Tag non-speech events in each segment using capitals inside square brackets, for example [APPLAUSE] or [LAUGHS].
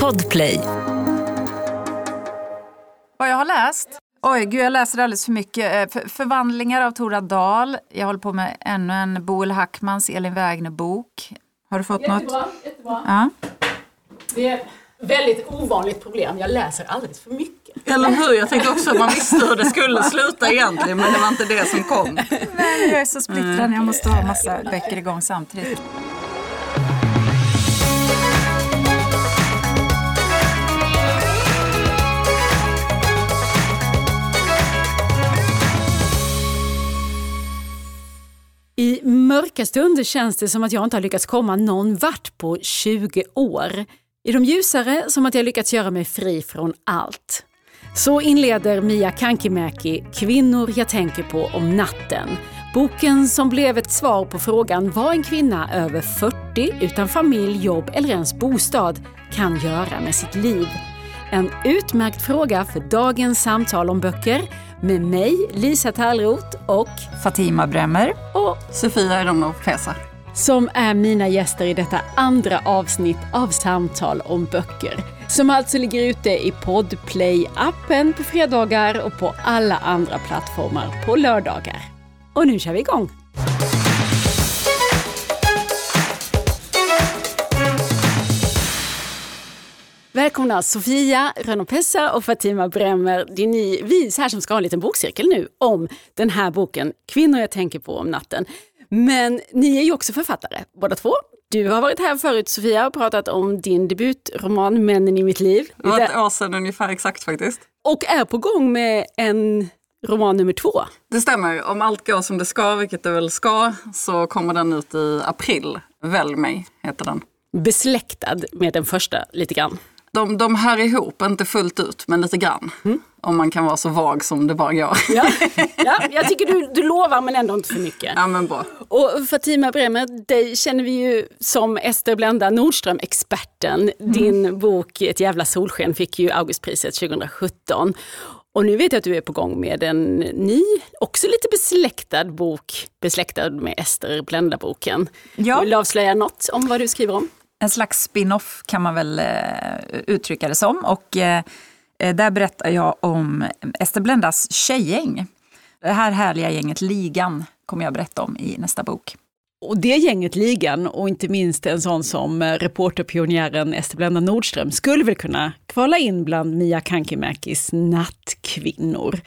Podplay. Vad jag har läst? Oj, gud jag läser alldeles för mycket. Eh, förvandlingar av Tora Dahl. Jag håller på med ännu en Boel Hackmans Elin Wägner-bok. Har du fått jättebra, något? Jättebra. Ja. Det är ett väldigt ovanligt problem. Jag läser alldeles för mycket. Eller hur? Jag tänkte också att man visste hur det skulle sluta egentligen men det var inte det som kom. Nej, jag är så splittrad. Jag måste ha massa böcker igång samtidigt. Mörka stunder känns det som att jag inte har lyckats komma någon vart på 20 år. I de ljusare som att jag lyckats göra mig fri från allt. Så inleder Mia Kankimäki Kvinnor jag tänker på om natten. Boken som blev ett svar på frågan vad en kvinna över 40 utan familj, jobb eller ens bostad kan göra med sitt liv. En utmärkt fråga för dagens samtal om böcker med mig, Lisa Tallroth och Fatima Bremmer. och Sofia Eronov Pesa. som är mina gäster i detta andra avsnitt av Samtal om böcker. Som alltså ligger ute i Podplay-appen på fredagar och på alla andra plattformar på lördagar. Och nu kör vi igång! Välkomna Sofia Rönopessa och Fatima Bremmer. Det är ni, vi här som ska ha en liten bokcirkel nu om den här boken Kvinnor jag tänker på om natten. Men ni är ju också författare, båda två. Du har varit här förut Sofia och pratat om din debutroman Männen i mitt liv. Det var ett år sedan ungefär exakt faktiskt. Och är på gång med en roman nummer två. Det stämmer. Om allt går som det ska, vilket det väl ska, så kommer den ut i april. Välj mig heter den. Besläktad med den första lite grann. De, de hör ihop, inte fullt ut, men lite grann. Om man kan vara så vag som det bara går. Ja, [LAUGHS] ja, jag tycker du, du lovar men ändå inte för mycket. Ja men bra. Och Fatima Bremer, dig känner vi ju som Ester Blenda Nordström-experten. Din bok Ett jävla solsken fick ju Augustpriset 2017. Och nu vet jag att du är på gång med en ny, också lite besläktad bok, besläktad med Ester Blenda-boken. Ja. Vill du avslöja något om vad du skriver om? En slags spin-off kan man väl eh, uttrycka det som. Och eh, eh, där berättar jag om Ester Blendas tjejgäng. Det här härliga gänget Ligan kommer jag berätta om i nästa bok. Och det gänget Ligan och inte minst en sån som reporterpionjären Ester Blenda Nordström skulle väl kunna kvala in bland Mia Kankimäkis nattkvinnor.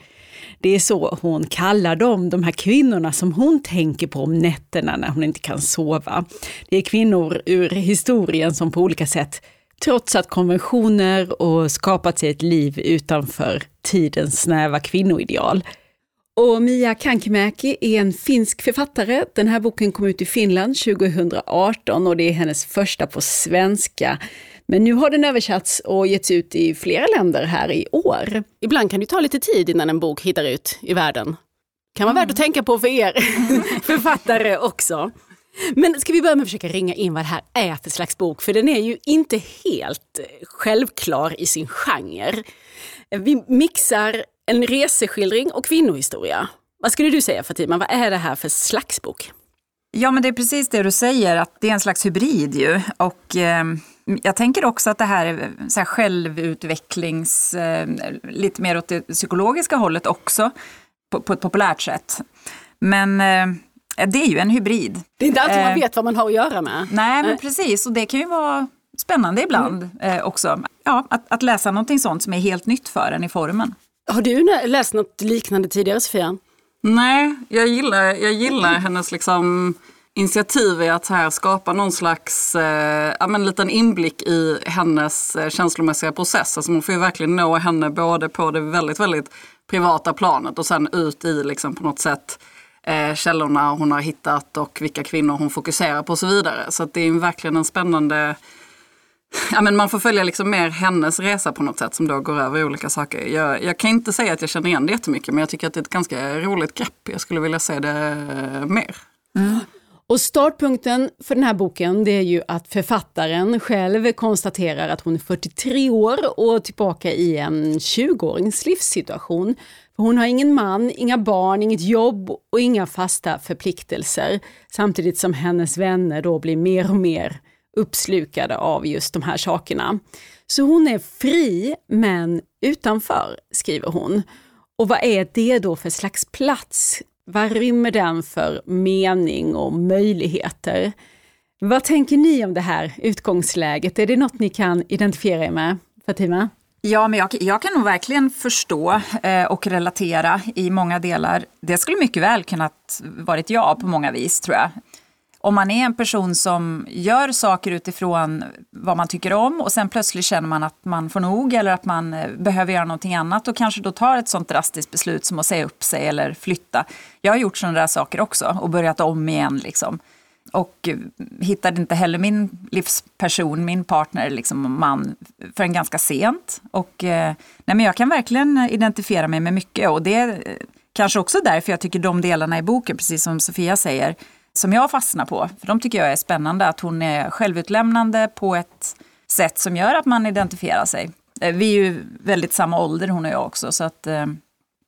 Det är så hon kallar dem, de här kvinnorna som hon tänker på om nätterna när hon inte kan sova. Det är kvinnor ur historien som på olika sätt trotsat konventioner och skapat sig ett liv utanför tidens snäva kvinnoideal. Och Mia Kankimäki är en finsk författare. Den här boken kom ut i Finland 2018 och det är hennes första på svenska. Men nu har den översatts och getts ut i flera länder här i år. Ibland kan det ta lite tid innan en bok hittar ut i världen. Kan vara värt att tänka på för er [LAUGHS] författare också. Men ska vi börja med att försöka ringa in vad det här är för slags bok? För den är ju inte helt självklar i sin genre. Vi mixar en reseskildring och kvinnohistoria. Vad skulle du säga Fatima, vad är det här för slags bok? Ja, men det är precis det du säger, att det är en slags hybrid ju. Och eh, jag tänker också att det här är så här självutvecklings, eh, lite mer åt det psykologiska hållet också, på, på ett populärt sätt. Men eh, det är ju en hybrid. Det är inte alltid man Eh, vet vad man har att göra med. Nej, men precis. Och det kan ju vara spännande ibland eh, också. Ja, att, att läsa någonting sånt som är helt nytt för en i formen. Har du läst något liknande tidigare Sofia? Nej, jag gillar, jag gillar hennes liksom initiativ i att här skapa någon slags eh, ja, men liten inblick i hennes eh, känslomässiga process. Alltså man får ju verkligen nå henne både på det väldigt, väldigt privata planet och sen ut i liksom på något sätt eh, källorna hon har hittat och vilka kvinnor hon fokuserar på och så vidare. Så att det är verkligen en spännande Ja, men man får följa liksom mer hennes resa på något sätt som då går över olika saker. Jag, jag kan inte säga att jag känner igen det jättemycket men jag tycker att det är ett ganska roligt grepp. Jag skulle vilja se det eh, mer. Mm. Och startpunkten för den här boken det är ju att författaren själv konstaterar att hon är 43 år och tillbaka i en 20-årings livssituation. Hon har ingen man, inga barn, inget jobb och inga fasta förpliktelser. Samtidigt som hennes vänner då blir mer och mer uppslukade av just de här sakerna. Så hon är fri men utanför, skriver hon. Och vad är det då för slags plats? Vad rymmer den för mening och möjligheter? Vad tänker ni om det här utgångsläget? Är det något ni kan identifiera er med, Fatima? Ja, men jag, jag kan nog verkligen förstå eh, och relatera i många delar. Det skulle mycket väl kunnat varit jag på många vis, tror jag. Om man är en person som gör saker utifrån vad man tycker om och sen plötsligt känner man att man får nog eller att man eh, behöver göra någonting annat och kanske då tar ett sånt drastiskt beslut som att säga upp sig eller flytta. Jag har gjort sådana där saker också och börjat om igen. Liksom och eh, hittade inte heller min livsperson, min partner, liksom man, förrän ganska sent. Och, eh, nej men jag kan verkligen identifiera mig med mycket och det är kanske också därför jag tycker de delarna i boken, precis som Sofia säger, som jag fastnar på. För de tycker jag är spännande, att hon är självutlämnande på ett sätt som gör att man identifierar sig. Eh, vi är ju väldigt samma ålder hon och jag också, så att eh,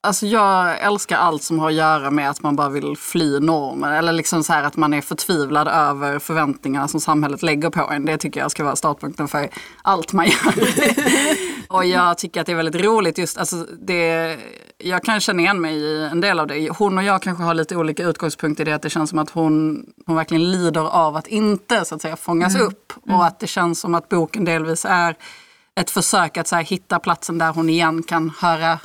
Alltså jag älskar allt som har att göra med att man bara vill fly normer. Eller liksom så här att man är förtvivlad över förväntningarna som samhället lägger på en. Det tycker jag ska vara startpunkten för allt man gör. [LAUGHS] och jag tycker att det är väldigt roligt just, alltså det, jag kan känna igen mig i en del av det. Hon och jag kanske har lite olika utgångspunkter i det att det känns som att hon, hon verkligen lider av att inte så att säga fångas mm. upp. Och mm. att det känns som att boken delvis är ett försök att så här, hitta platsen där hon igen kan höra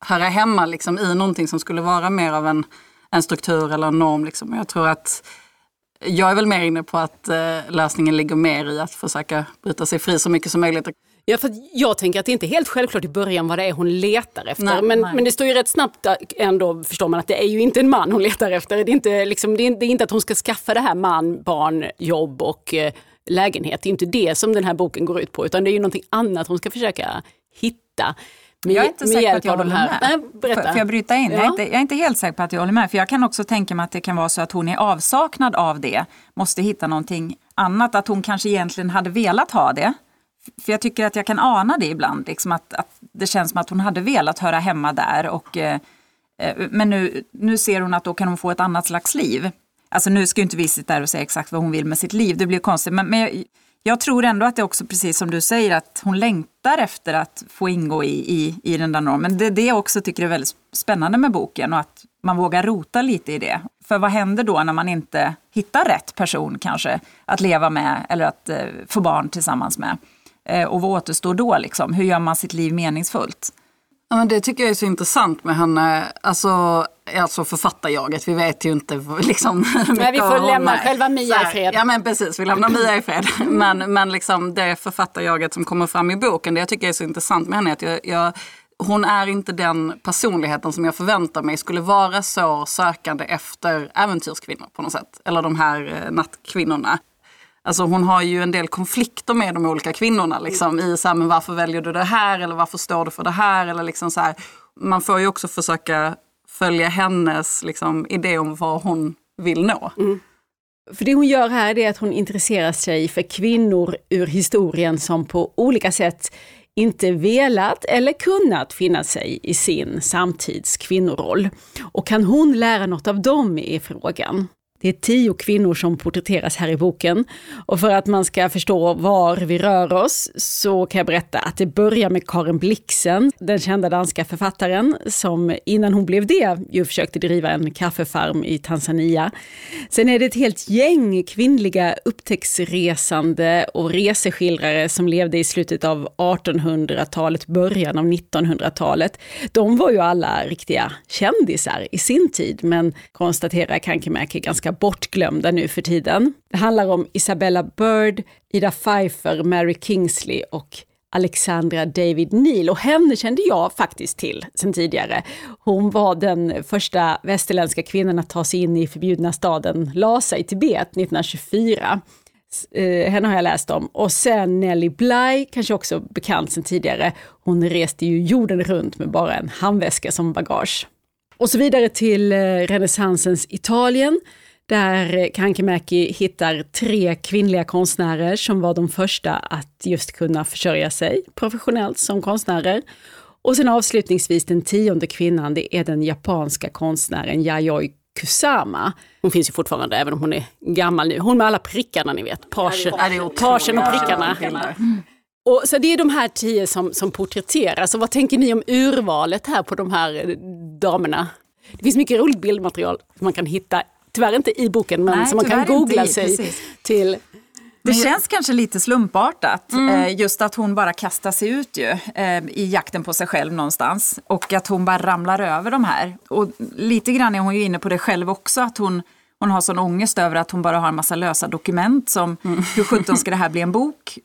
höra hemma liksom, i någonting som skulle vara mer av en, en struktur eller en norm. Liksom. Jag tror att jag är väl mer inne på att eh, lösningen ligger mer i att försöka bryta sig fri så mycket som möjligt. Ja, för jag tänker att det inte är helt självklart i början vad det är hon letar efter. Nej, men, nej. men det står ju rätt snabbt ändå, förstår man, att det är ju inte en man hon letar efter. Det är inte, liksom, det är, inte att hon ska skaffa det här man, barn, jobb och eh, lägenhet. Det är inte det som den här boken går ut på, utan det är ju någonting annat hon ska försöka hitta. Men jag är inte säker på att jag håller med. Nej, får jag bryta in? Ja. Jag, är inte, jag, är inte, helt säker på att jag håller med. För jag kan också tänka mig att det kan vara så att hon i avsaknad av det måste hitta någonting annat. Att hon kanske egentligen hade velat ha det. För jag tycker att jag kan ana det ibland. Liksom att, att det känns som att hon hade velat höra hemma där. Och, eh, eh men nu, nu ser hon att då kan hon få ett annat slags liv. Alltså nu ska ju inte vi sitta där och säga exakt vad hon vill med sitt liv. Det blir konstigt. Men, men jag, jag tror ändå att det också precis som du säger att hon längtar efter att få ingå i, i, i den där normen. Det är det jag också tycker är väldigt spännande med boken och att man vågar rota lite i det. För vad händer då när man inte hittar rätt person kanske att leva med eller att eh, få barn tillsammans med? Eh, och vad återstår då liksom? Hur gör man sitt liv meningsfullt? Ja, men det tycker jag är så intressant med henne. Alltså, alltså författarjaget, vi vet ju inte [LAUGHS] liksom Nej, vi får lämna själva Mia i fred. Ja men precis, vi lämnar Mia i fred. [LAUGHS] men, men liksom det författarjaget som kommer fram i boken, det jag tycker är så intressant med henne är att jag, jag hon är inte den personligheten som jag förväntar mig skulle vara så sökande efter äventyrskvinnor på något sätt. Eller de här eh, nattkvinnorna. Alltså hon har ju en del konflikter med de olika kvinnorna. Liksom, I så här, men varför väljer du det här eller varför står du för det här? Eller liksom så här, man får ju också försöka följa hennes liksom, idé om vad hon vill nå. Mm. För det hon gör här är att hon intresserar sig för kvinnor ur historien som på olika sätt inte velat eller kunnat finna sig i sin samtids kvinnoroll. Och kan hon lära något av dem är frågan. Det är tio kvinnor som porträtteras här i boken. Och för att man ska förstå var vi rör oss så kan jag berätta att det börjar med Karen Blixen, den kända danska författaren som innan hon blev det ju försökte driva en kaffefarm i Tanzania. Sen är det ett helt gäng kvinnliga upptäcktsresande och reseskildrare som levde i slutet av 1800-talet, början av 1900-talet. De var ju alla riktiga kändisar i sin tid, men konstaterar Kankemäki ganska ganska bortglömda nu för tiden. Det handlar om Isabella Bird, Ida Pfeiffer, Mary Kingsley och Alexandra David Neal och henne kände jag faktiskt till sen tidigare. Hon var den första västerländska kvinnan att ta sig in i förbjudna staden Lhasa i Tibet 1924. Eh, henne har jag läst om. Och sen Nelly Bly, kanske också bekant sen tidigare. Hon reste ju jorden runt med bara en handväska som bagage. Och så vidare till eh, renässansens Italien där Kankemäki hittar tre kvinnliga konstnärer som var de första att just kunna försörja sig professionellt som konstnärer. Och sen avslutningsvis den tionde kvinnan, det är den japanska konstnären Yayoi Kusama. Hon finns ju fortfarande även om hon är gammal nu. Hon med alla prickarna ni vet. Pagen och prickarna. Och, så det är de här tio som, som porträtteras. Och vad tänker ni om urvalet här på de här damerna? Det finns mycket roligt bildmaterial som man kan hitta, tyvärr inte i boken, men Nej, som man kan googla i, sig precis. till. Det känns kanske lite slumpartat, eh, just att hon bara kastar sig ut ju, eh, i jakten på sig själv någonstans. Och att hon bara ramlar över de här. Och lite grann är hon ju inne på det själv också, att hon, hon har sån ångest över att hon bara har en massa lösa dokument som hur sjutton ska det här bli en bok?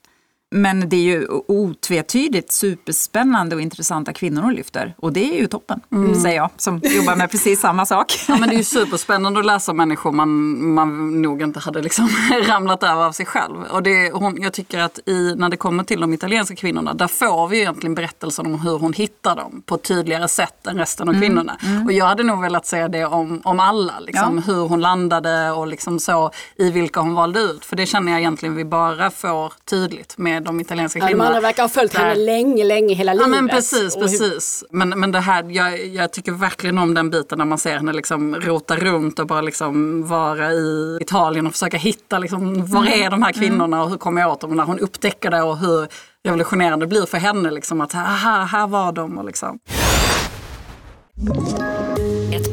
Men det är ju otvetydigt superspännande och intressanta kvinnor hon lyfter. Och det är ju toppen, säger jag, som jobbar med precis samma sak. [LAUGHS] Ja, men det är ju superspännande att läsa människor man, man nog inte hade liksom [LAUGHS] ramlat över av sig själv. Och det, hon, jag tycker att i, när det kommer till de italienska kvinnorna, där får vi egentligen berättelsen om hur hon hittar dem på ett tydligare sätt än resten av kvinnorna. Och jag hade nog velat säga det om, om alla, liksom, hur hon landade och liksom så, i vilka hon valde ut. För det känner jag egentligen vi bara får tydligt med de italienska Ja, kvinnorna. andra verkar ha följt henne länge, länge, hela Ja livet. men precis, precis. Men, men det här, jag, jag tycker verkligen om den biten när man ser henne liksom rota runt och bara liksom vara i Italien och försöka hitta liksom, var är de här kvinnorna och hur kommer jag åt dem? Och när hon upptäcker det och hur revolutionerande det blir för henne. Liksom, att aha, här var de. Och liksom.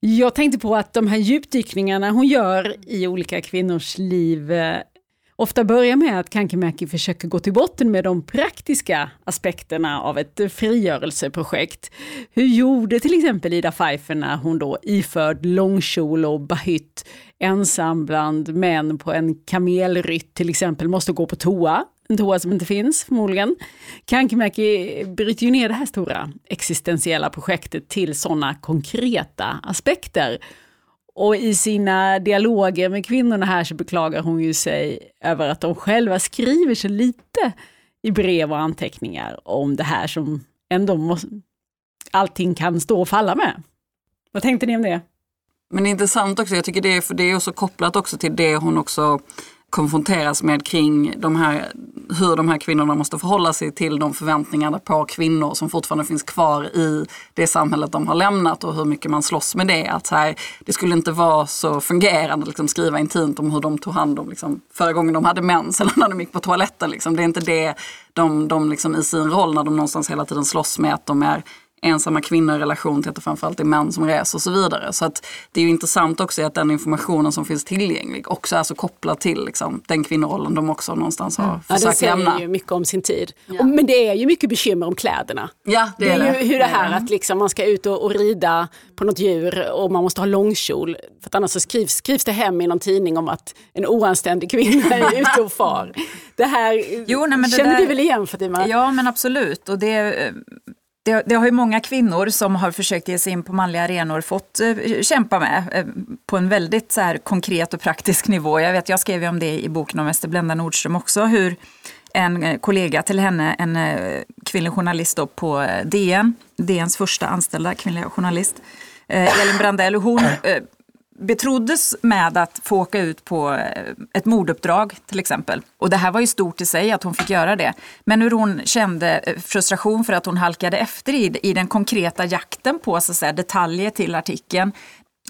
Jag tänkte på att de här djupdykningarna hon gör i olika kvinnors liv eh, ofta börjar med att Kankimäki försöker gå till botten med de praktiska aspekterna av ett frigörelseprojekt. Hur gjorde till exempel Ida Pfeiffer när hon då iförd långkjol och bahytt ensam bland män på en kamelrytt till exempel måste gå på toa en toa som inte finns förmodligen. Kankimäki bryter ju ner det här stora existentiella projektet till sådana konkreta aspekter. Och i sina dialoger med kvinnorna här så beklagar hon ju sig över att de själva skriver så lite i brev och anteckningar om det här som ändå måste, allting kan stå och falla med. Vad tänkte ni om det? Men det är intressant också, jag tycker det är, för det är också kopplat också till det hon också konfronteras med kring de här, hur de här kvinnorna måste förhålla sig till de förväntningarna på kvinnor som fortfarande finns kvar i det samhället de har lämnat och hur mycket man slåss med det. Att så här, det skulle inte vara så fungerande att liksom skriva intimt om hur de tog hand om liksom, förra gången de hade mens eller när de gick på toaletten. Liksom. Det är inte det de, de liksom, i sin roll när de någonstans hela tiden slåss med att de är ensamma kvinnor i relation till att det framförallt är män som reser och så vidare. Så att det är ju intressant också att den informationen som finns tillgänglig också är så kopplad till liksom, den kvinnorollen de också någonstans har Ja, den försökt säger lämna. ju mycket om sin tid. Och, men det är ju mycket bekymmer om kläderna. Ja, det, Det är det. ju hur det här att liksom man ska ut och, och rida på något djur och man måste ha långkjol. För att annars så skrivs, skrivs det hem i någon tidning om att en oanständig kvinna är [LAUGHS] ute och far. Det här Jo, nej, det känner där- du väl igen Fatima? Ja, men absolut. Och det, eh, det, det har ju många kvinnor som har försökt ge sig in på manliga arenor fått eh, kämpa med eh, på en väldigt så här, konkret och praktisk nivå. Jag vet, jag skrev ju om det i boken om Ester Blenda Nordström också, hur en eh, kollega till henne, en eh, kvinnlig journalist då på eh, DN, DNs första anställda kvinnliga journalist, eh, Elin Brandell, hon betroddes med att få åka ut på eh, ett morduppdrag till exempel. Och det här var ju stort i sig att hon fick göra det. Men hur hon kände eh, frustration för att hon halkade efter i, i den konkreta jakten på så att säga, detaljer till artikeln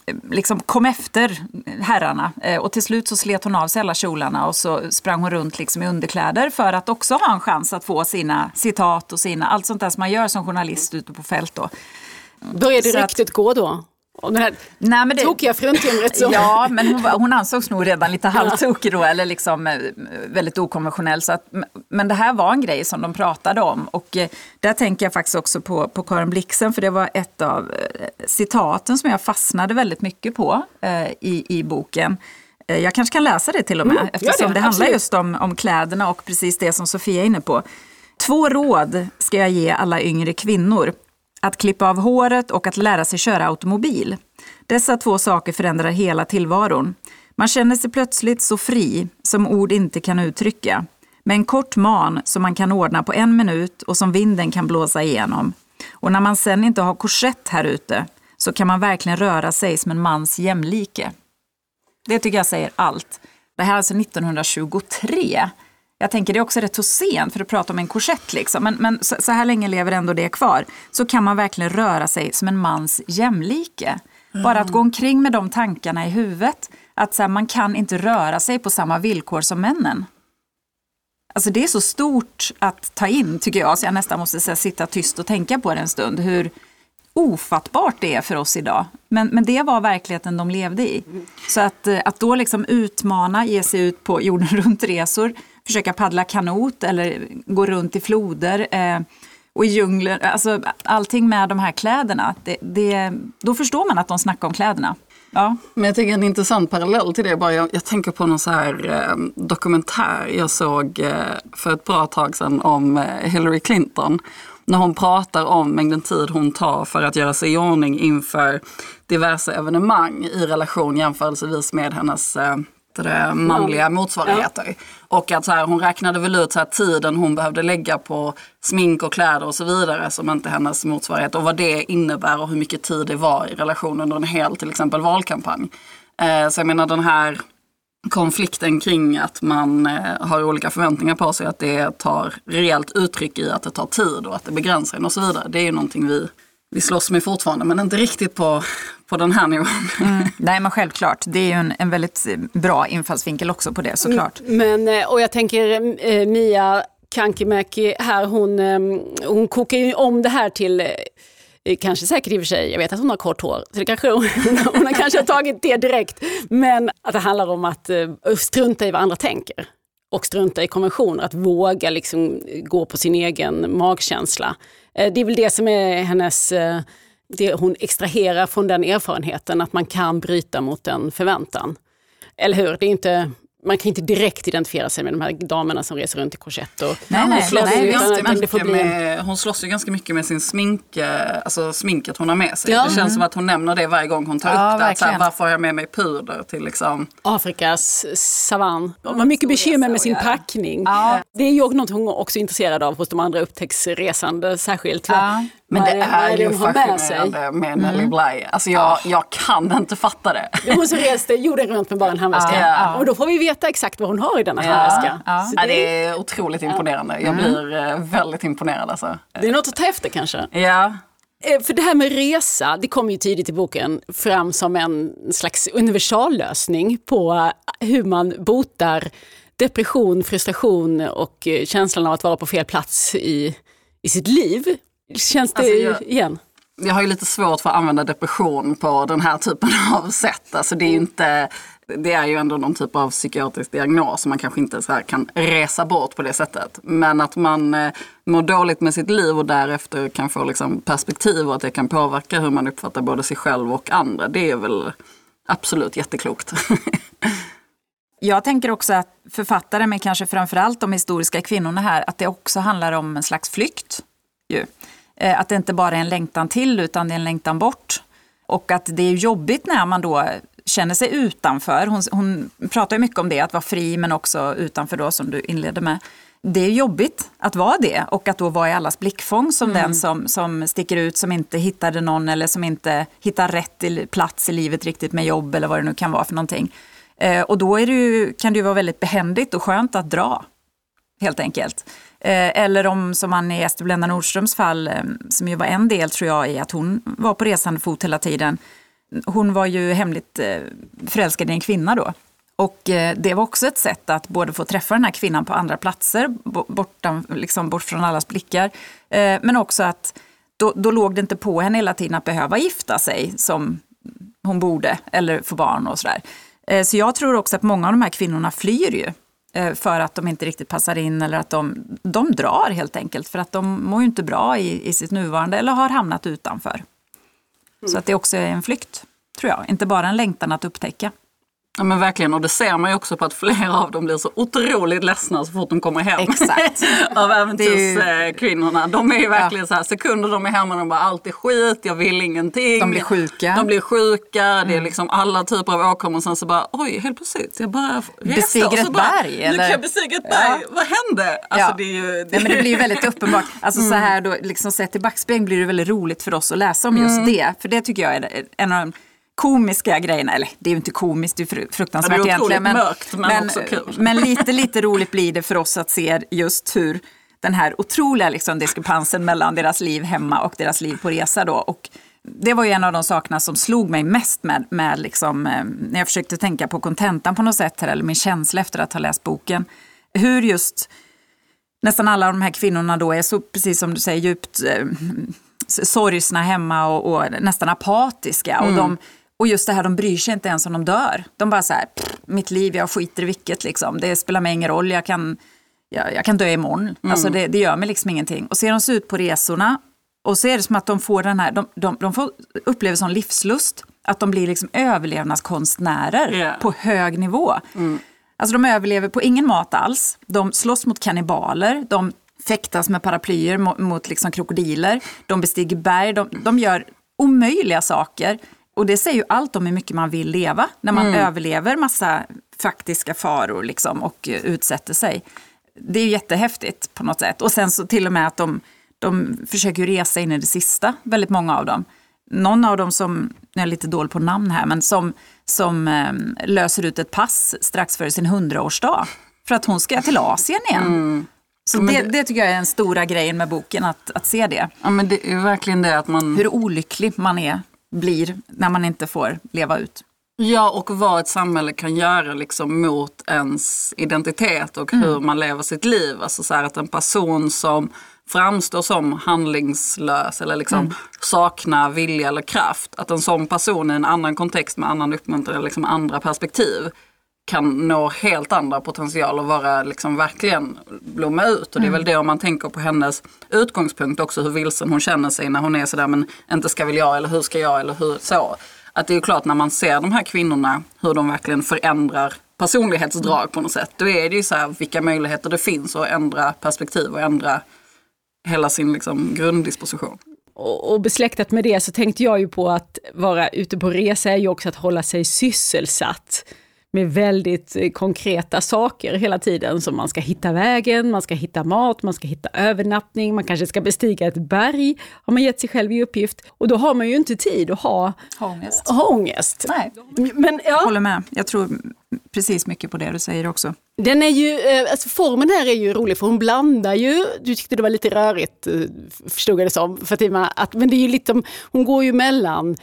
eh, liksom kom efter herrarna och till slut så slet hon av sig alla kjolarna och så sprang hon runt liksom i underkläder för att också ha en chans att få sina citat och sina, allt sånt där som man gör som journalist ute på fält då. Började Så att- ryktet gå då? Och den här Nej, men det- tokiga fruntimret som... Ja, men hon, hon ansågs nog redan lite halvtokig då, eller liksom eh, väldigt okonventionell. Så att, men det här var en grej som de pratade om. Och eh, där tänker jag faktiskt också på, på Karin Blixen, för det var ett av eh, citaten som jag fastnade väldigt mycket på eh, i, i boken. Jag kanske kan läsa det till och med, Mm, eftersom det, det, handlar absolut. just om, om kläderna och precis det som Sofia är inne på. Två råd ska jag ge alla yngre kvinnor. Att klippa av håret och att lära sig köra automobil. Dessa två saker förändrar hela tillvaron. Man känner sig plötsligt så fri som ord inte kan uttrycka. Med en kort man som man kan ordna på en minut och som vinden kan blåsa igenom. Och när man sen inte har korsett här ute så kan man verkligen röra sig som en mans jämlike. Det tycker jag säger allt. Det här är alltså 1923. Jag tänker det är också rätt så sent för att prata om en korsett liksom. Men, men så, så, här länge lever ändå det kvar. Så kan man verkligen röra sig som en mans jämlike. Mm. Bara att gå omkring med de tankarna i huvudet. Att så här, man kan inte röra sig på samma villkor som männen. Alltså det är så stort att ta in tycker jag, så jag nästan måste här, sitta tyst och tänka på det en stund. Hur ofattbart det är för oss idag. Men, men det var verkligheten de levde i. Så att, eh, att då liksom utmana, ge sig ut på jorden [LAUGHS] runt-resor, försöka paddla kanot eller gå runt i floder eh, och i djungler, alltså allting med de här kläderna, det, det, då förstår man att de snackar om kläderna. Ja. Men jag tänker en intressant parallell till det, bara jag, jag tänker på någon så här eh, dokumentär jag såg eh, för ett bra tag sedan om eh, Hillary Clinton. När hon pratar om mängden tid hon tar för att göra sig i ordning inför diverse evenemang i relation jämförelsevis med hennes eh, eh, det, manliga motsvarigheter. Ja. Och att så här, hon räknade väl ut så här, tiden hon behövde lägga på smink och kläder och så vidare som inte hennes motsvarighet och vad det innebär och hur mycket tid det var i relation under en hel till exempel valkampanj. Eh, så jag menar den här konflikten kring att man eh, har olika förväntningar på sig, att det tar rejält uttryck i att det tar tid och att det begränsar en och så vidare. Det är ju någonting vi vi slåss med fortfarande, men inte riktigt på, på den här nivån. Mm. Nej, men självklart. Det är ju en, en väldigt bra infallsvinkel också på det såklart. Men, eh, och jag tänker eh, Mia Kankimäki här, hon, eh, hon kokar ju om det här till Kanske säkert i och för sig, jag vet att hon har kort hår, så det kanske, hon, [LAUGHS] hon har kanske tagit det direkt. Men att det handlar om att strunta i vad andra tänker och strunta i konventioner, att våga liksom gå på sin egen magkänsla. Eh, det är väl det som är hennes, eh, det hon extraherar från den erfarenheten, att man kan bryta mot en förväntan. Eller hur? Det är inte man kan inte direkt identifiera sig med de här damerna som reser runt i korsett. Och, nej, nej, hon, slåss nej, mycket med, hon slåss ju ganska mycket med sin smink, eh, alltså sminket hon har med sig. Ja. Det känns mm. som att hon nämner det varje gång hon tar ja, upp det. Att, här, varför har jag med mig puder till liksom... Afrikas savann. Hon har mycket bekymmer med sin packning. Ja. Det är ju något hon också är intresserad av hos de andra upptäcktsresande särskilt. Ja. Men det är, ju fascinerande med, Nelly mm. Bly. Alltså jag, jag kan inte fatta det. Hon som reste jorden runt med bara en handväska. Ja. Och då får vi veta exakt vad hon har i denna ja. handväska. Det... det... är otroligt imponerande. Jag blir mm. väldigt imponerad. Alltså. Det är något att ta efter kanske. Ja. Eh, för det här med resa, det kommer ju tidigt i boken fram som en slags universallösning på hur man botar depression, frustration och eh, känslan av att vara på fel plats i, i sitt liv. Känns det alltså jag, igen? Jag har ju lite svårt för att använda depression på den här typen [LAUGHS] av sätt. Alltså det är ju inte det är ju ändå någon typ av psykiatrisk diagnos som man kanske inte så kan resa bort på det sättet. Men att man eh, mår dåligt med sitt liv och därefter kan få liksom perspektiv och att det kan påverka hur man uppfattar både sig själv och andra. Det är väl absolut jätteklokt. [LAUGHS] Jag tänker också att författare, men kanske framförallt de historiska kvinnorna här, att det också handlar om en slags flykt. Ju. Eh, att det inte bara är en längtan till utan det är en längtan bort. Och att det är jobbigt när man då känner sig utanför. Hon, hon pratar ju mycket om det, att vara fri men också utanför då som du inledde med. Det är jobbigt att vara det och att då vara i allas blickfång som mm. den som, som sticker ut, som inte hittade någon eller som inte hittar rätt plats i livet riktigt med jobb eller vad det nu kan vara för någonting. Eh, och då det ju, kan det ju vara väldigt behändigt och skönt att dra, helt enkelt. Eh, eller om, som man i Ester Blenda Nordströms fall, eh, som ju var en del tror jag i att hon var på resande fot hela tiden. Hon var ju hemligt eh, förälskad i en kvinna då. Och det var också ett sätt att både få träffa den här kvinnan på andra platser, bortan, liksom bort från allas blickar. Men också att då, då låg det inte på henne hela tiden att behöva gifta sig som hon borde, eller få barn och sådär. Så jag tror också att många av de här kvinnorna flyr ju för att de inte riktigt passar in eller att de, de drar helt enkelt för att de mår ju inte bra i, i sitt nuvarande eller har hamnat utanför. Mm. Så att det också är en flykt, tror jag. Inte bara en längtan att upptäcka. Ja men verkligen och det ser man ju också på att flera av dem blir så otroligt ledsna så fort de kommer hem. Exakt. [LAUGHS] av äventyrskvinnorna. De är ju verkligen ja. så här sekunder de är hemma de bara allt är skit, jag vill ingenting. De blir sjuka. De blir sjuka, mm. det är liksom alla typer av åkommor. Sen så bara oj helt plötsligt jag bara. Bestiger ett berg? Eller? Nu kan jag bestiga ett berg, ja. vad hände? Alltså, ja. det, är ju, det... Nej, men det blir ju väldigt uppenbart. Alltså mm. så här då, liksom sett i backspegeln blir det väldigt roligt för oss att läsa om just mm. det. För det tycker jag är en av de komiska grejerna, eller det är ju inte komiskt, det är fruktansvärt ja, det är egentligen. Men, mörkt, men, men, också kul. men lite, lite roligt blir det för oss att se just hur den här otroliga liksom, diskrepansen mellan deras liv hemma och deras liv på resa. Då. Och det var ju en av de sakerna som slog mig mest med, med liksom, eh, när jag försökte tänka på kontentan på något sätt, här, eller min känsla efter att ha läst boken. Hur just nästan alla de här kvinnorna då är så, precis som du säger, djupt eh, sorgsna hemma och, och nästan apatiska. Mm. Och de och just det här, de bryr sig inte ens om de dör. De bara så här, mitt liv, jag skiter i vilket liksom. Det spelar mig ingen roll, jag kan, jag, jag kan dö imorgon. Mm. Alltså det, det gör mig liksom ingenting. Och ser de sig ut på resorna och så är det som att de får den här, de, de, de får uppleva sån livslust. Att de blir liksom överlevnadskonstnärer yeah. på hög nivå. Mm. Alltså de överlever på ingen mat alls. De slåss mot kannibaler. De fäktas med paraplyer mot, mot liksom krokodiler. De bestiger berg. De, de gör omöjliga saker och det säger ju allt om hur mycket man vill leva när man mm. överlever massa faktiska faror liksom, och utsätter sig. Det är ju jättehäftigt på något sätt. Och sen så till och med att de, de försöker resa in i det sista, väldigt många av dem. Någon av dem som, jag är lite dålig på namn här, men som, som eh, löser ut ett pass strax före sin hundraårsdag. För att hon ska till Asien igen. Mm. Så det, det, tycker jag är den stora grejen med boken, att, att se det. Ja, men det är verkligen det att man... Hur olycklig man är blir när man inte får leva ut. Ja, och vad ett samhälle kan göra liksom mot ens identitet och mm. hur man lever sitt liv. Alltså så att en person som framstår som handlingslös eller liksom mm. saknar vilja eller kraft, att en sån person i en annan kontext med annan uppmuntran eller liksom andra perspektiv kan nå helt andra potential och vara liksom verkligen blomma ut. Och det är väl mm. det om man tänker på hennes utgångspunkt också hur vilsen hon känner sig när hon är sådär men inte ska väl jag eller hur ska jag eller hur så. Att det är klart när man ser de här kvinnorna hur de verkligen förändrar personlighetsdrag på något sätt. Då är det ju så här vilka möjligheter det finns att ändra perspektiv och ändra hela sin liksom grunddisposition. Och besläktat med det så tänkte jag ju på att vara ute på resa är ju också att hålla sig sysselsatt med väldigt eh, konkreta saker hela tiden. Som man ska hitta vägen, man ska hitta mat, man ska hitta övernattning, man kanske ska bestiga ett berg, har man gett sig själv i uppgift. Och då har man ju inte tid att ha ångest. Ha ångest. Nej, Men, ja. jag håller med. Jag tror precis mycket på det du säger också. Den är ju, eh, alltså formen här är ju rolig för hon blandar ju, du tyckte det var lite rörigt eh, förstod jag det som, Fatima, att, men det är ju lite, hon går ju mellan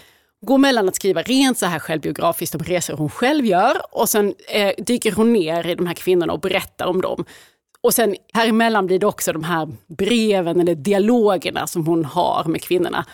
går mellan att skriva rent så här självbiografiskt om resor hon själv gör och sen eh, dyker hon ner i de här kvinnorna och berättar om dem. Och sen här emellan blir det också de här breven eller dialogerna som hon har med kvinnorna.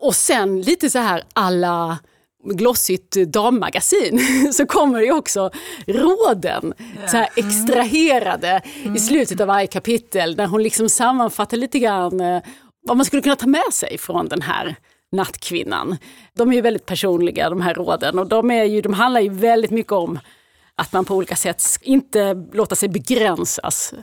Och sen lite så här alla glossigt dammagasin [LAUGHS] så kommer det också råden så här extraherade mm. i slutet av varje kapitel när hon liksom sammanfattar lite grann eh, vad man skulle kunna ta med sig från den här nattkvinnan. De är ju väldigt personliga de här råden och de, är ju, de handlar ju väldigt mycket om att man på olika sätt inte låter sig begränsas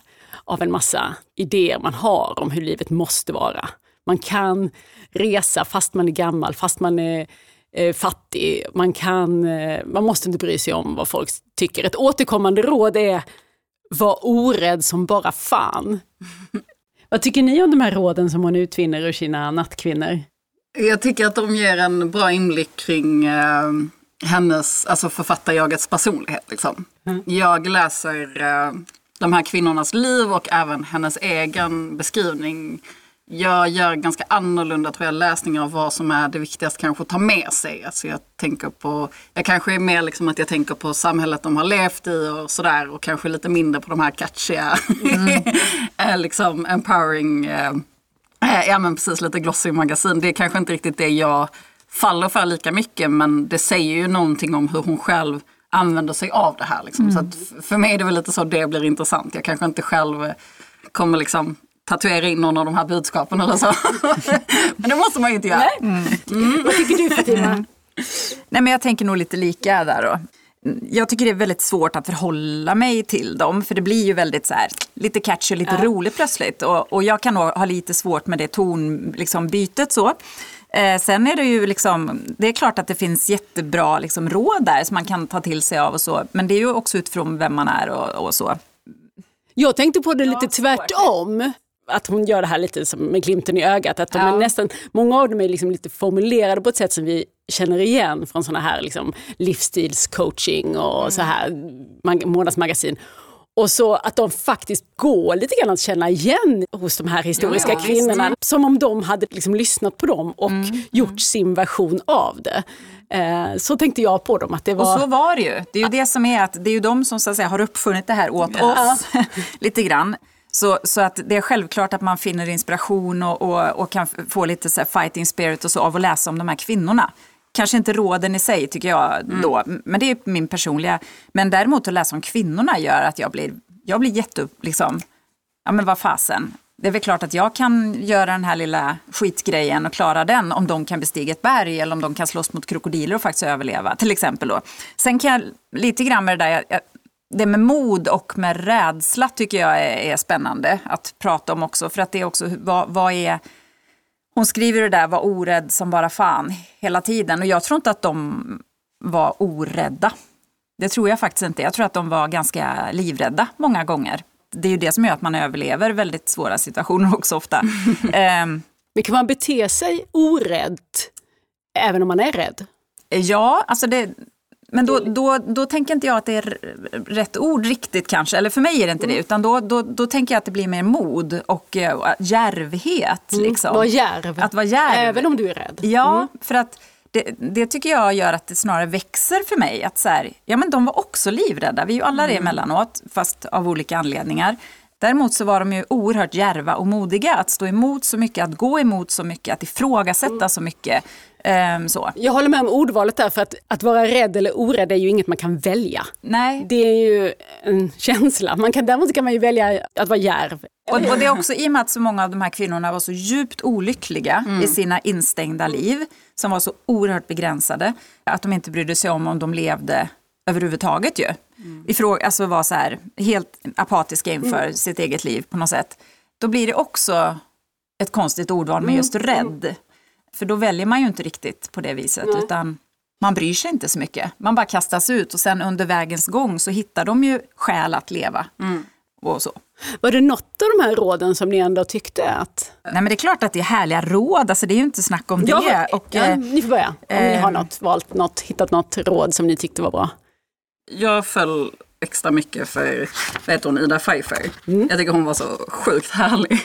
av en massa idéer man har om hur livet måste vara. Man kan resa fast man är gammal, fast man är eh, fattig. Man, kan, eh, man måste inte bry sig om vad folk tycker. Ett återkommande råd är var orädd som bara fan. [LAUGHS] vad tycker ni om de här råden som hon utvinner ur sina nattkvinnor? Jag tycker att de ger en bra inblick kring eh, hennes, alltså författarjagets personlighet. Liksom. Mm. Jag läser eh, de här kvinnornas liv och även hennes egen beskrivning. Jag gör ganska annorlunda tror jag, läsningar av vad som är det viktigaste kanske att ta med sig. Alltså jag, tänker på, jag kanske är mer liksom att jag tänker på samhället de har levt i och sådär och kanske lite mindre på de här catchiga, mm. [LAUGHS] liksom empowering eh, Eh, [CLEARS THROAT] ja men precis, lite glossy magasin. Det är kanske inte riktigt det jag faller för lika mycket men det säger ju någonting om hur hon själv använder sig av det här. Liksom. Mm. Så för mig är det väl lite så det blir intressant. Jag kanske inte själv kommer liksom tatuera in någon av de här budskapen eller så. [LAUGHS] men det måste man ju inte göra. Mm. Mm. Vad tycker du Fatima? Nej men jag tänker nog lite lika där då. Jag tycker det är väldigt svårt att förhålla mig till dem. För det blir ju väldigt så här, lite catchy och lite ja. roligt plötsligt. Och, och jag kan nog ha lite svårt med det tonbytet liksom, så. Eh, sen är det ju liksom, det är klart att det finns jättebra liksom, råd där som man kan ta till sig av och så. Men det är ju också utifrån vem man är och, och så. Jag tänkte på det lite tvärtom att hon gör det här lite som med glimten i ögat. Att de ja. nästan, många av dem är liksom lite formulerade på ett sätt som vi känner igen från såna här liksom livsstilscoaching och mm. så här månadsmagasin. Och så att de faktiskt går lite grann att känna igen hos de här historiska ja, ja, kvinnorna. Visst. Som om de hade liksom lyssnat på dem och mm. gjort sin version av det. Eh, så tänkte jag på dem. Att det var... Och så var det ju. Det är ju det som är att det är ju de som så att säga, har uppfunnit det här åt ja. oss. [LAUGHS] lite grann. Så, så att det är självklart att man finner inspiration och, och, och kan få lite så fighting spirit och så av att läsa om de här kvinnorna. Kanske inte råden i sig tycker jag mm. då, men det är min personliga. Men däremot att läsa om kvinnorna gör att jag blir, jag blir jätte, liksom, ja men vad fasen. Det är väl klart att jag kan göra den här lilla skitgrejen och klara den om de kan bestiga ett berg eller om de kan slåss mot krokodiler och faktiskt överleva. Till exempel då. Sen kan jag lite grann med det där, jag, det med mod och med rädsla tycker jag är, är, spännande att prata om också. För att det är också, vad, vad är... Hon skriver det där, var orädd som bara fan hela tiden. Och jag tror inte att de var orädda. Det tror jag faktiskt inte. Jag tror att de var ganska livrädda många gånger. Det är ju det som gör att man överlever väldigt svåra situationer [LAUGHS] också ofta. um, [LAUGHS] Men kan man bete sig orädd även om man är rädd? Ja, alltså det, men då, då, då tänker inte jag att det är rätt ord riktigt kanske, eller för mig är det inte det, mm. utan då, då, då tänker jag att det blir mer mod och uh, djärvhet. Mm. Liksom. Var djärv. Att vara djärv. Även om du är rädd. Ja, mm. för att det, det, tycker jag gör att det snarare växer för mig. Att så här, ja men de var också livrädda, vi är ju alla det mm. emellanåt, fast av olika anledningar. Däremot så var de ju oerhört djärva och modiga att stå emot så mycket, att gå emot så mycket, att ifrågasätta mm. så mycket. Um, så. Jag håller med om ordvalet där, för att, att vara rädd eller orädd är ju inget man kan välja. Nej. Det är ju en känsla. Man kan, däremot kan man ju välja att vara djärv. Och, det är också i och med att så många av de här kvinnorna var så djupt olyckliga mm. i sina instängda liv, som var så oerhört begränsade, att de inte brydde sig om om de levde överhuvudtaget ju. Mm. Ifrå, alltså var så här, helt apatiska inför mm. sitt eget liv på något sätt. Då blir det också ett konstigt ordval med mm. just rädd. För då väljer man ju inte riktigt på det viset Nej. utan man bryr sig inte så mycket. Man bara kastas ut och sen under vägens gång så hittar de ju skäl att leva. Mm. Och så. Var det något av de här råden som ni ändå tyckte att... Nej men det är klart att det är härliga råd, alltså det är ju inte snack om ja, det. Och, ja, ni får börja, om eh, ni har något, valt något, hittat något råd som ni tyckte var bra. Jag föll extra mycket för, vad heter hon, Ida Pfeiffer. Mm. Jag tycker hon var så sjukt härlig.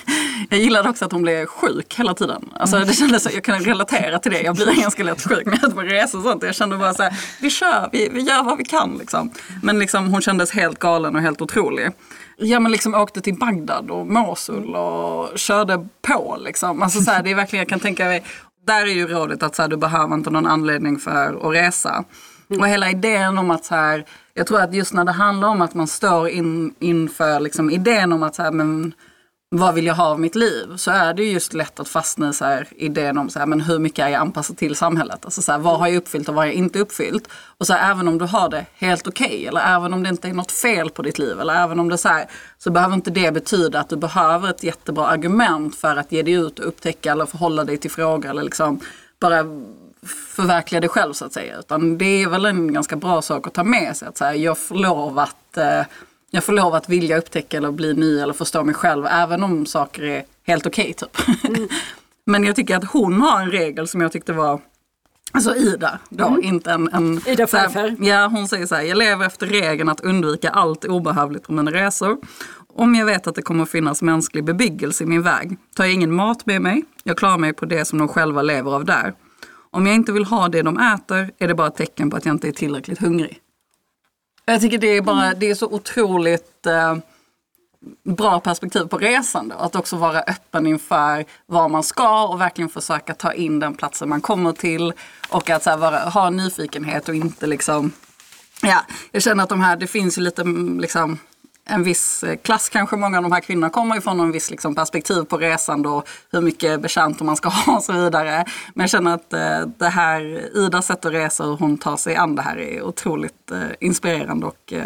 Jag gillade också att hon blev sjuk hela tiden. Alltså det kändes så, jag kan relatera till det. Jag blir ganska lätt sjuk när jag är resor och sånt. Jag kände bara så här, vi kör, vi, vi gör vad vi kan liksom. Men liksom hon kändes helt galen och helt otrolig. Ja men liksom åkte till Bagdad och Mosul och körde på liksom. Alltså så här, det är verkligen, jag kan tänka mig, där är ju rådet att så här, du behöver inte någon anledning för att resa. Mm. Och hela idén om att så här, jag tror att just när det handlar om att man står in, inför liksom idén om att så här, men vad vill jag ha av mitt liv? Så är det just lätt att fastna i så här, idén om så här, men hur mycket är jag anpassad till samhället? Alltså så här, vad har jag uppfyllt och vad har jag inte uppfyllt? Och så här, även om du har det helt okej okay, eller även om det inte är något fel på ditt liv eller även om det är så här, så behöver inte det betyda att du behöver ett jättebra argument för att ge dig ut och upptäcka eller förhålla dig till frågor eller liksom bara förverkliga det själv så att säga. Utan det är väl en ganska bra sak att ta med sig. Att säga, jag får lov att eh, jag får lov att vilja upptäcka eller bli ny eller förstå mig själv även om saker är helt okej okay, typ. Mm. [LAUGHS] Men jag tycker att hon har en regel som jag tyckte var Alltså Ida då, mm. inte en... en Ida Pfeiffer. Ja, hon säger så här, jag lever efter regeln att undvika allt obehövligt på mina resor. Om jag vet att det kommer att finnas mänsklig bebyggelse i min väg tar jag ingen mat med mig. Jag klarar mig på det som de själva lever av där. Om jag inte vill ha det de äter är det bara ett tecken på att jag inte är tillräckligt hungrig. Jag tycker det är, bara, det är så otroligt eh, bra perspektiv på resande. Att också vara öppen inför vad man ska och verkligen försöka ta in den platsen man kommer till. Och att här, vara, ha nyfikenhet och inte liksom... Ja, jag känner att de här, det finns ju lite liksom en viss eh, klass kanske många av de här kvinnorna kommer ifrån, och en viss liksom, perspektiv på resan och hur mycket betjänter man ska [LAUGHS] ha och så vidare. Men jag känner att eh, det här, Idas sätt att resa och hur hon tar sig an det här är otroligt eh, inspirerande och eh,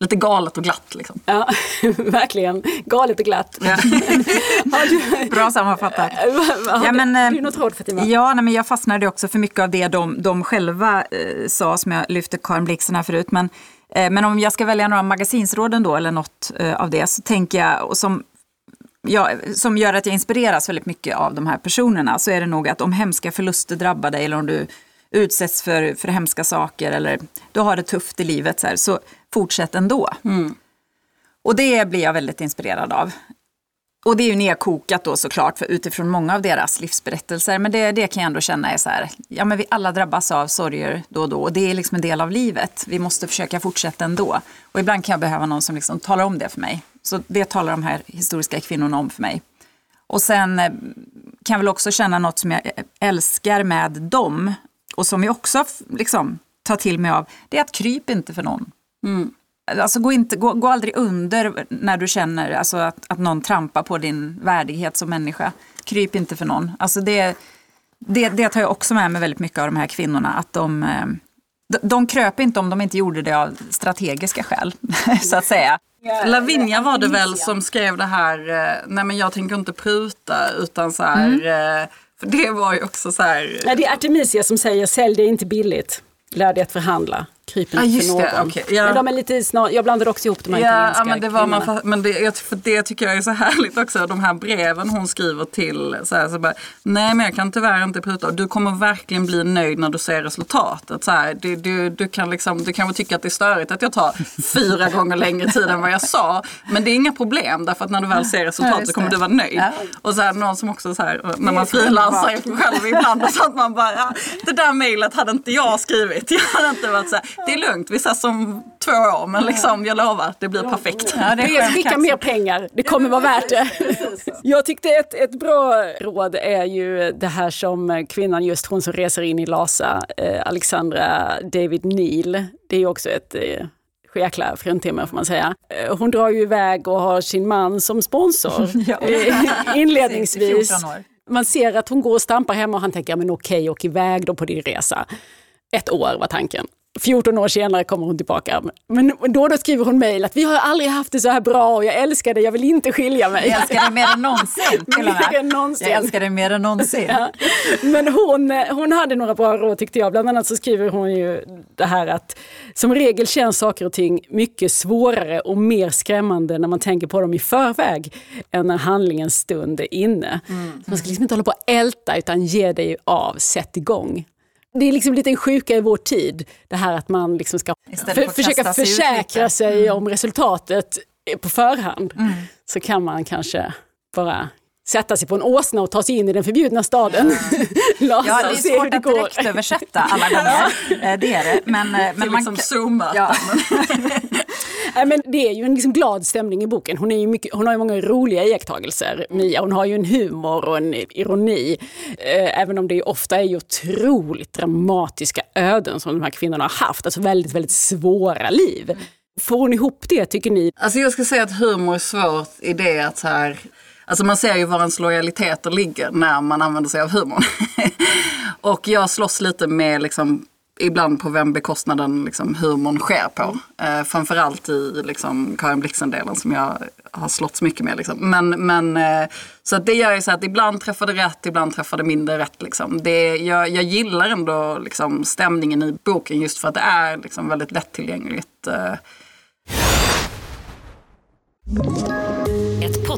lite galet och glatt. Liksom. Ja, [LAUGHS] verkligen. Galet och glatt. Ja. [LAUGHS] Du, Bra sammanfattat. har Ja, men, du, något råd Fatima? Ja, nej, men jag fastnade också för mycket av det de, de själva eh, sa, som jag lyfte Karin Blixen här förut. Men, eh, men om jag ska välja några magasinsråden då, eller något eh, av det, så tänker jag, och som, ja, som gör att jag inspireras väldigt mycket av de här personerna, så är det nog att om hemska förluster drabbar dig, eller om du utsätts för, för hemska saker, eller du har det tufft i livet, så, här, så fortsätt ändå. Och det blir jag väldigt inspirerad av. Och det är ju nedkokat då såklart för utifrån många av deras livsberättelser. Men det, det kan jag ändå känna är så här, ja men vi alla drabbas av sorger då och då. Och det är liksom en del av livet. Vi måste försöka fortsätta ändå. Och ibland kan jag behöva någon som liksom talar om det för mig. Så det talar de här historiska kvinnorna om för mig. Och sen eh, kan jag väl också känna något som jag eh, älskar med dem. Och som jag också liksom tar till mig av. Det är att kryp inte för någon. Mm. Alltså gå, inte, gå, gå aldrig under när du känner alltså att, att någon trampar på din värdighet som människa. Kryp inte för någon. Alltså det, det, det tar jag också med mig väldigt mycket av de här kvinnorna. Att de, eh, de, de kröp inte om de inte gjorde det av strategiska skäl, [LAUGHS] så att säga. Lavinia var det väl som skrev det här, eh, nej men jag tänker inte pruta utan så här, eh, för det var ju också så här, Nej, det är Artemisia som säger sälj det inte billigt. Lär dig att förhandla. Kryp inte Ja, just för någon. det, okej, ja. Men de är lite snar, jag blandade också ihop de här Ja, italienska ja men det var man, kvinnorna. fa- men det, det tycker jag är så härligt också. De här breven hon skriver till. Så här, så bara, Nej men jag kan tyvärr inte pruta. Du kommer verkligen bli nöjd när du ser resultatet. Så här, du, du, du, kan liksom, du kanske tycka att det är störigt att jag tar fyra [LAUGHS] gånger längre tid än vad jag sa. Men det är inga problem därför att när du väl ser Ja, resultatet så kommer du vara nöjd. Ja. Och så här, någon som också så här, när man frilansar själv ibland så att man bara, ja, det där mejlet hade inte jag skrivit. [LAUGHS] Jag hade inte varit så här, det är lugnt, vi ses om två år men liksom jag lovar, det blir perfekt. Ja, det är skicka mer pengar, det kommer vara värt det. Jag tyckte ett, ett bra råd är ju det här som kvinnan, just hon som reser in i Lhasa, eh, Alexandra David Neal. Det är ju också ett eh, jäkla fruntimmer får man säga. Eh, Hon drar ju iväg och har sin man som sponsor [LAUGHS] Ja. inledningsvis. 14 år. Man ser att hon går och stampar hemma och han tänker, ja, men okej, åk iväg då på din resa. Ett år var tanken. 14 år senare kommer hon tillbaka. Men då och då skriver hon mejl att vi har aldrig haft det så här bra och jag älskar dig, jag vill inte skilja mig. Jag älskar dig mer än någonsin. [LAUGHS] och. Mer än någonsin. Jag älskar dig mer än någonsin. Ja. Men hon, hon hade några bra råd tyckte jag. Bland annat så skriver hon ju det här att som regel känns saker och ting mycket svårare och mer skrämmande när man tänker på dem i förväg än när handlingens stund är inne. Så man ska liksom inte hålla på att älta utan ge dig av, sätt igång. Det är liksom lite en sjuka i vår tid, det här att man liksom ska för, att försöka sig försäkra lite. sig om resultatet på förhand. Så kan man kanske bara sätta sig på en åsna och ta sig in i den förbjudna staden. [LAUGHS] Ja, det är svårt det att direkt översätta alla gånger. Eh, Det är det. Men, eh, men man liksom kan- zooma. Ja. [LAUGHS] Nej, men det är ju en liksom glad stämning i boken. Hon, är ju mycket, hon har ju många roliga iakttagelser, Mia. Hon har ju en humor och en ironi. Eh, även om det ju ofta är ju otroligt dramatiska öden som de här kvinnorna har haft. Alltså väldigt, väldigt svåra liv. Får hon ihop det tycker ni? Alltså jag ska säga att humor är svårt i det att så här, alltså man ser ju var ens lojaliteter ligger när man använder sig av humorn. [LAUGHS] och jag slåss lite med liksom, ibland på vem bekostnaden liksom, humorn sker på. Eh, framförallt i liksom, Karin Blixen-delen som jag har slått mycket med. Liksom. Men, men, eh, så att det gör ju så att ibland träffar det rätt, ibland träffar det mindre rätt. Liksom. Det, jag, jag gillar ändå liksom, stämningen i boken just för att det är liksom, väldigt lättillgängligt. Eh,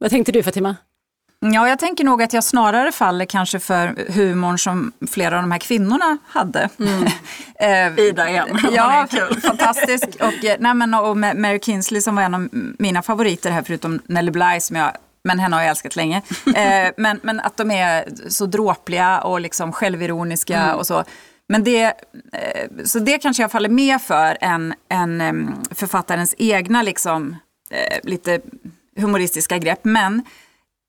Vad tänkte du Fatima? Ja, jag tänker nog att jag snarare faller kanske för humorn som flera av de här kvinnorna hade. Mm. [LAUGHS] Ida igen. [LAUGHS] ja, [LAUGHS] fantastisk. Och, eh, nej, men, och Mary Kinsley som var en av mina favoriter här, förutom Nelly Bly som jag men henne har jag älskat länge. eh, men, men att de är så dråpliga och liksom självironiska mm. och så. Men det, eh, så det kanske jag faller med för än, än författarens egna liksom, eh, lite humoristiska grepp. Men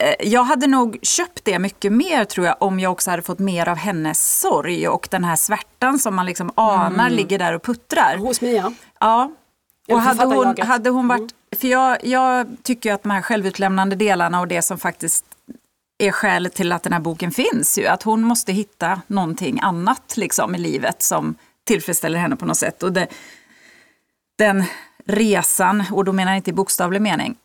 eh, jag hade nog köpt det mycket mer tror jag om jag också hade fått mer av hennes sorg och den här svärtan som man liksom anar mm. ligger där och puttrar. Hos Mia? Ja. Och hade hon, hade hon varit, mm. för jag, jag tycker att de här självutlämnande delarna och det som faktiskt är skälet till att den här boken finns ju, att hon måste hitta någonting annat liksom i livet som tillfredsställer henne på något sätt. Och det, den resan, och då menar jag inte i bokstavlig mening,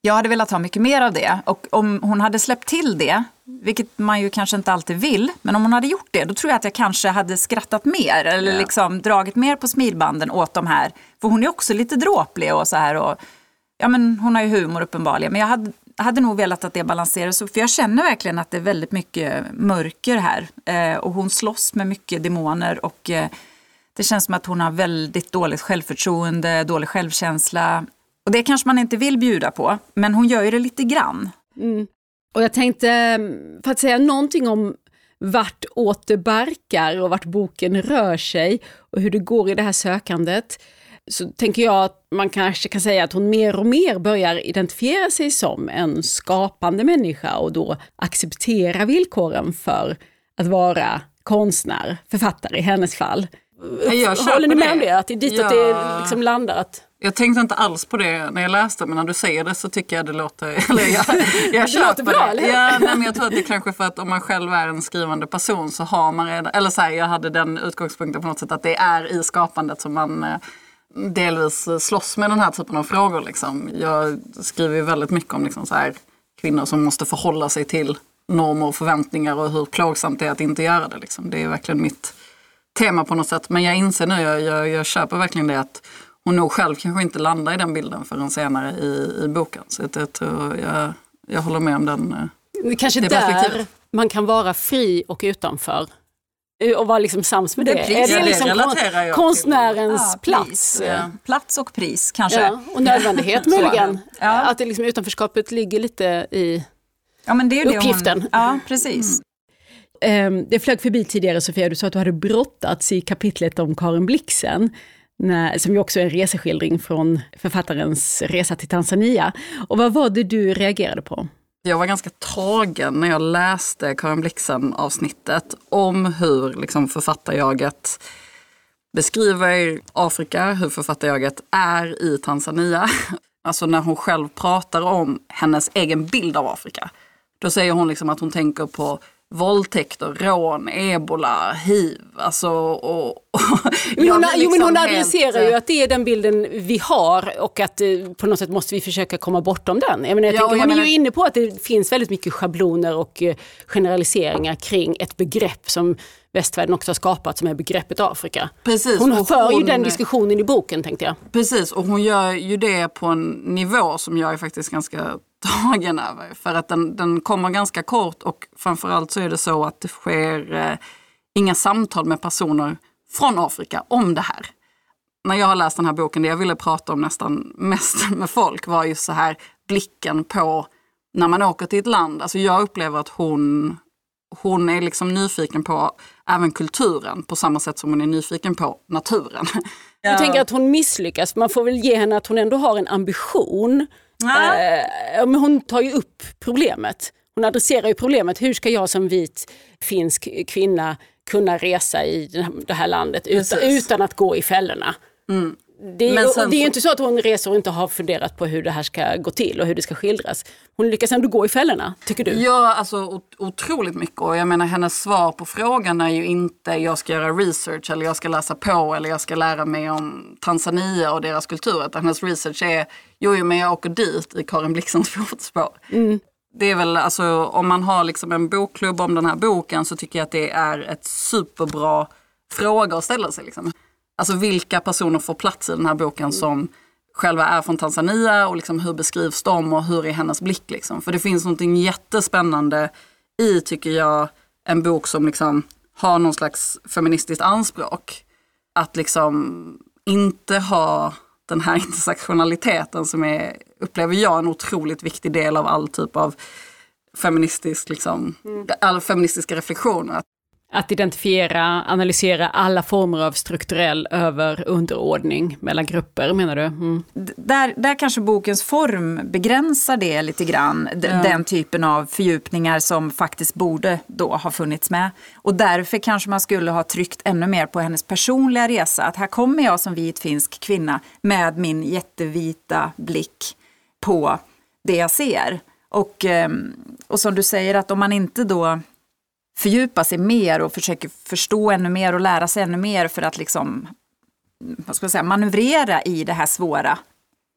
jag hade velat ha mycket mer av det. Och om hon hade släppt till det, vilket man ju kanske inte alltid vill, men om hon hade gjort det, då tror jag att jag kanske hade skrattat mer eller yeah. liksom dragit mer på smilbanden åt de här. För hon är också lite dråplig och så här. Och, ja, men hon har ju humor uppenbarligen, men jag hade, hade nog velat att det balanserades. För jag känner verkligen att det är väldigt mycket mörker här. Eh, och hon slåss med mycket demoner och eh, det känns som att hon har väldigt dåligt självförtroende, dålig självkänsla. Och det kanske man inte vill bjuda på, men hon gör ju det lite grann. Mm. Och jag tänkte, för att säga någonting om vart åt barkar och vart boken rör sig och hur det går i det här sökandet, så tänker jag att man kanske kan säga att hon mer och mer börjar identifiera sig som en skapande människa och då acceptera villkoren för att vara konstnär, författare i hennes fall. Jag Håller ni med om det? Att det är dit ja. att det liksom landar? Att... Jag tänkte inte alls på det när jag läste men när du säger det så tycker jag det låter... [LAUGHS] Eller jag, jag det låter bra, det. eller ja, nej, men Jag tror att det är kanske för att om man själv är en skrivande person så har man redan... Eller så här, jag hade den utgångspunkten på något sätt att det är i skapandet som man eh, delvis slåss med den här typen av frågor. Liksom. Jag skriver ju väldigt mycket om liksom så här, kvinnor som måste förhålla sig till normer och förväntningar och hur plågsamt det är att inte göra det. Liksom. Det är verkligen mitt tema på något sätt. Men jag inser nu, jag, jag, jag köper verkligen det att hon nog själv kanske inte landar i den bilden förrän senare i, i boken. Så jag, tror jag, jag håller med om den. Det kanske det där man kan vara fri och utanför Eh, och vara liksom sams med det. det är det liksom det konstnärens ja, plats? Ja. Plats och pris kanske. Ja, och nödvändighet [LAUGHS] möjligen. Att det liksom, utanförskapet ligger lite i ja, men det är uppgiften. Hon, ja, precis. Mm. Um, det flög förbi tidigare Sofia, du sa att du hade brottats i kapitlet om Karin Blixen. När, som ju också är en reseskildring från författarens resa till Tanzania. Och vad var det du reagerade på? Jag var ganska tagen när jag läste Karin Blixen avsnittet om hur liksom, författarjaget beskriver Afrika, hur författarjaget är i Tanzania. [LAUGHS] Alltså när hon själv pratar om hennes egen bild av Afrika. Då säger hon liksom att hon tänker på våldtäkter, rån, ebola, hiv. Alltså, och, och [LAUGHS] men hon, liksom jo, men hon adresserar helt... ju att det är den bilden vi har och att eh, på något sätt måste vi försöka komma bortom den. Jag menar, jag ja, tänker, hon menar... är ju inne på att det finns väldigt mycket schabloner och eh, generaliseringar kring ett begrepp som västvärlden också har skapat som är begreppet Afrika. Precis, hon för hon, ju den diskussionen i boken tänkte jag. Precis och hon gör ju det på en nivå som jag är faktiskt ganska tagen över. För att den, den kommer ganska kort och framförallt så är det så att det sker eh, inga samtal med personer från Afrika om det här. När jag har läst den här boken, det jag ville prata om nästan mest [LAUGHS] med folk var just så här blicken på när man åker till ett land. Alltså jag upplever att hon, hon är liksom nyfiken på även kulturen på samma sätt som hon är nyfiken på naturen. [LAUGHS] Jag tänker att hon misslyckas, man får väl ge henne att hon ändå har en ambition Eh, men hon tar ju upp problemet. Hon adresserar ju problemet. Hur ska jag som vit finsk kvinna kunna resa i det här landet utan, utan att gå i fällorna? Mm. Det, är, det är inte så att hon reser och inte har funderat på hur det här ska gå till och hur det ska skildras. Hon lyckas ändå gå i fällorna, tycker du? Ja, alltså otroligt mycket. Och jag menar hennes svar på frågan är ju inte jag ska göra research eller jag ska läsa på eller jag ska lära mig om Tanzania och deras kultur. Utan hennes research är, jo, jo men jag åker dit i Karin Blixens [LAUGHS] fotspår. Mm. Det är väl alltså, om man har liksom en bokklubb om den här boken så tycker jag att det är ett superbra fråga att ställa sig. Liksom. Alltså vilka personer får plats i den här boken som själva är från Tanzania och liksom hur beskrivs de och hur är hennes blick. Liksom. För det finns någonting jättespännande i, tycker jag, en bok som liksom har någon slags feministiskt anspråk. Att liksom inte ha den här [LAUGHS] intersektionaliteten som är, upplever jag, en otroligt viktig del av all typ av feministisk, liksom, mm. all feministiska reflektioner. Att identifiera, analysera alla former av strukturell över underordning mellan grupper menar du? Mm. Där, där kanske bokens form begränsar det lite grann. Ja. Den typen av fördjupningar som faktiskt borde då ha funnits med. Och därför kanske man skulle ha tryckt ännu mer på hennes personliga resa. Att här kommer jag som vit finsk kvinna med min jättevita blick på det jag ser. Och, ehm, och som du säger att om man inte då fördjupa sig mer och försöker förstå ännu mer och lära sig ännu mer för att liksom, vad ska jag säga, manövrera i det här svåra.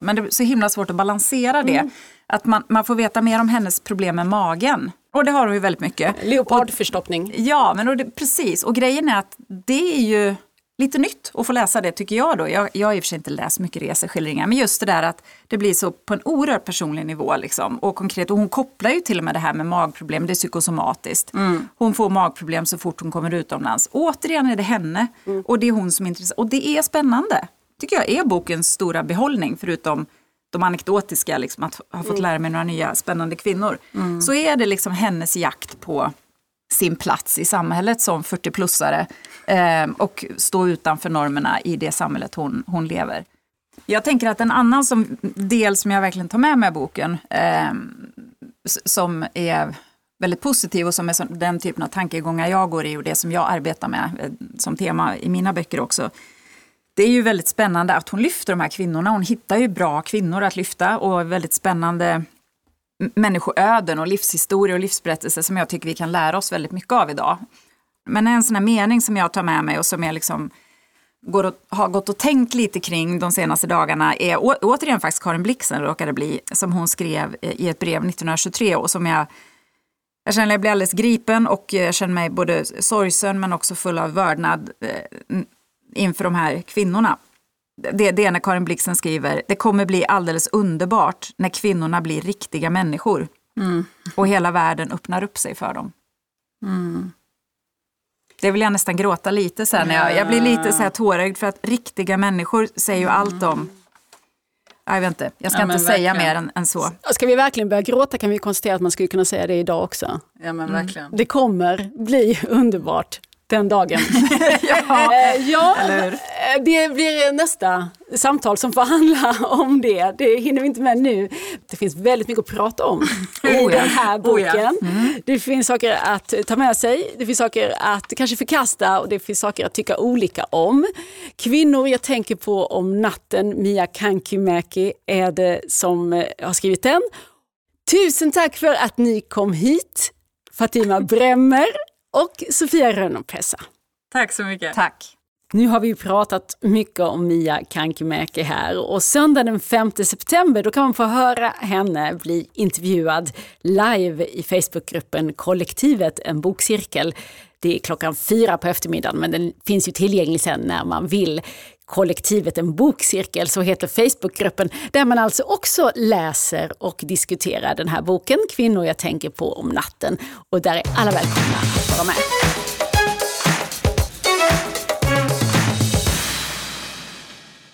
Men det är så himla svårt att balansera det. Mm. Att man, man får veta mer om hennes problem med magen. Och det har hon ju väldigt mycket. Leopardförstoppning. Ja, men och det, precis. Och grejen är att det är ju lite nytt att få läsa det tycker jag då. Jag, jag har i och för sig inte läst mycket reseskildringar, men just det där att det blir så på en oerhört personlig nivå liksom, och konkret. Och hon kopplar ju till och med det här med magproblem, det är psykosomatiskt. Mm. Hon får magproblem så fort hon kommer utomlands. Återigen är det henne mm. och det är hon som är intresserad. Och det är spännande, tycker jag är bokens stora behållning, förutom de anekdotiska, liksom, att ha fått mm. lära mig några nya spännande kvinnor. Mm. Så är det liksom hennes jakt på sin plats i samhället som 40-plussare eh, och stå utanför normerna i det samhället hon, hon lever. Jag tänker att en annan som, del som jag verkligen tar med mig i boken, eh, som är väldigt positiv och som är den typen av tankegångar jag går i och det som jag arbetar med eh, som tema i mina böcker också. Det är ju väldigt spännande att hon lyfter de här kvinnorna. Hon hittar ju bra kvinnor att lyfta och väldigt spännande människoöden och livshistoria och livsberättelser som jag tycker vi kan lära oss väldigt mycket av idag. Men en sån här mening som jag tar med mig och som jag liksom går och, har gått och tänkt lite kring de senaste dagarna är å, återigen faktiskt Karin Blixen råkade bli, som hon skrev eh, i ett brev 1923 och som jag jag känner att jag blir alldeles gripen och eh, jag känner mig både sorgsen men också full av vördnad eh, inför de här kvinnorna det, det är när Karin Blixen skriver, det kommer bli alldeles underbart när kvinnorna blir riktiga människor. Mm. Och hela världen öppnar upp sig för dem. Mm. Det vill jag nästan gråta lite sen. Jag, jag blir lite så här tårögd för att riktiga människor säger ju allt om jag vet inte, jag ska ja, inte säga mer än, än, så. Ska vi verkligen börja gråta kan vi konstatera att man skulle kunna säga det idag också. Ja, men verkligen. Det kommer bli [LAUGHS] underbart den dagen. [LAUGHS] ja, eh, ja det blir nästa samtal som får handla [LAUGHS] om det. Det hinner vi inte med nu. Det finns väldigt mycket att prata om i oh den här boken. Oh ja. mm. Det finns saker att ta med sig, det finns saker att kanske förkasta och det finns saker att tycka olika om. Kvinnor jag tänker på om natten, Mia Kankimäki är det som eh, har skrivit den. Tusen tack för att ni kom hit. Fatima Bremmer och Sofia Rönnopessa. Tack så mycket. Tack. Nu har vi pratat mycket om Mia Kankimäki här och söndag den 5 september då kan man få höra henne bli intervjuad live i Facebookgruppen Kollektivet, en bokcirkel. Det är klockan fyra på eftermiddagen men den finns ju tillgänglig sen när man vill. Kollektivet en bokcirkel, så heter Facebookgruppen, där man alltså också läser och diskuterar den här boken, Kvinnor jag tänker på om natten. Och där är alla välkomna att vara med.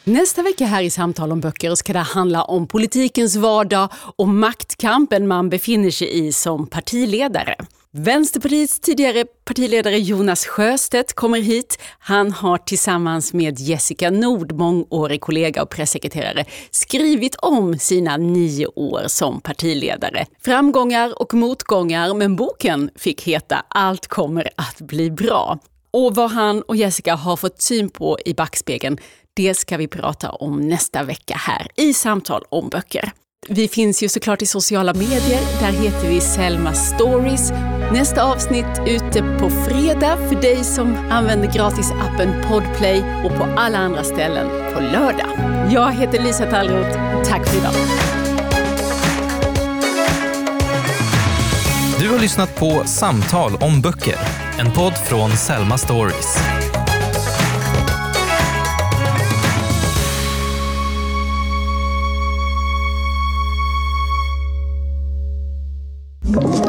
Nästa vecka här i Samtal om böcker ska det handla om politikens vardag och maktkampen man befinner sig i som partiledare. Vänsterpartiets tidigare partiledare Jonas Sjöstedt kommer hit. Han har tillsammans med Jessica Nord, mångårig kollega och pressekreterare, skrivit om sina nio år som partiledare. Framgångar och motgångar, men boken fick heta Allt kommer att bli bra. Och vad han och Jessica har fått syn på i backspegeln, det ska vi prata om nästa vecka här i Samtal om böcker. Vi finns ju såklart i sociala medier. Där heter vi Selma Stories. Nästa avsnitt ute på fredag för dig som använder gratisappen Podplay och på alla andra ställen på lördag. Jag heter Lisa Tallroth. Tack för idag. Du har lyssnat på Samtal om böcker, en podd från Selma Stories. you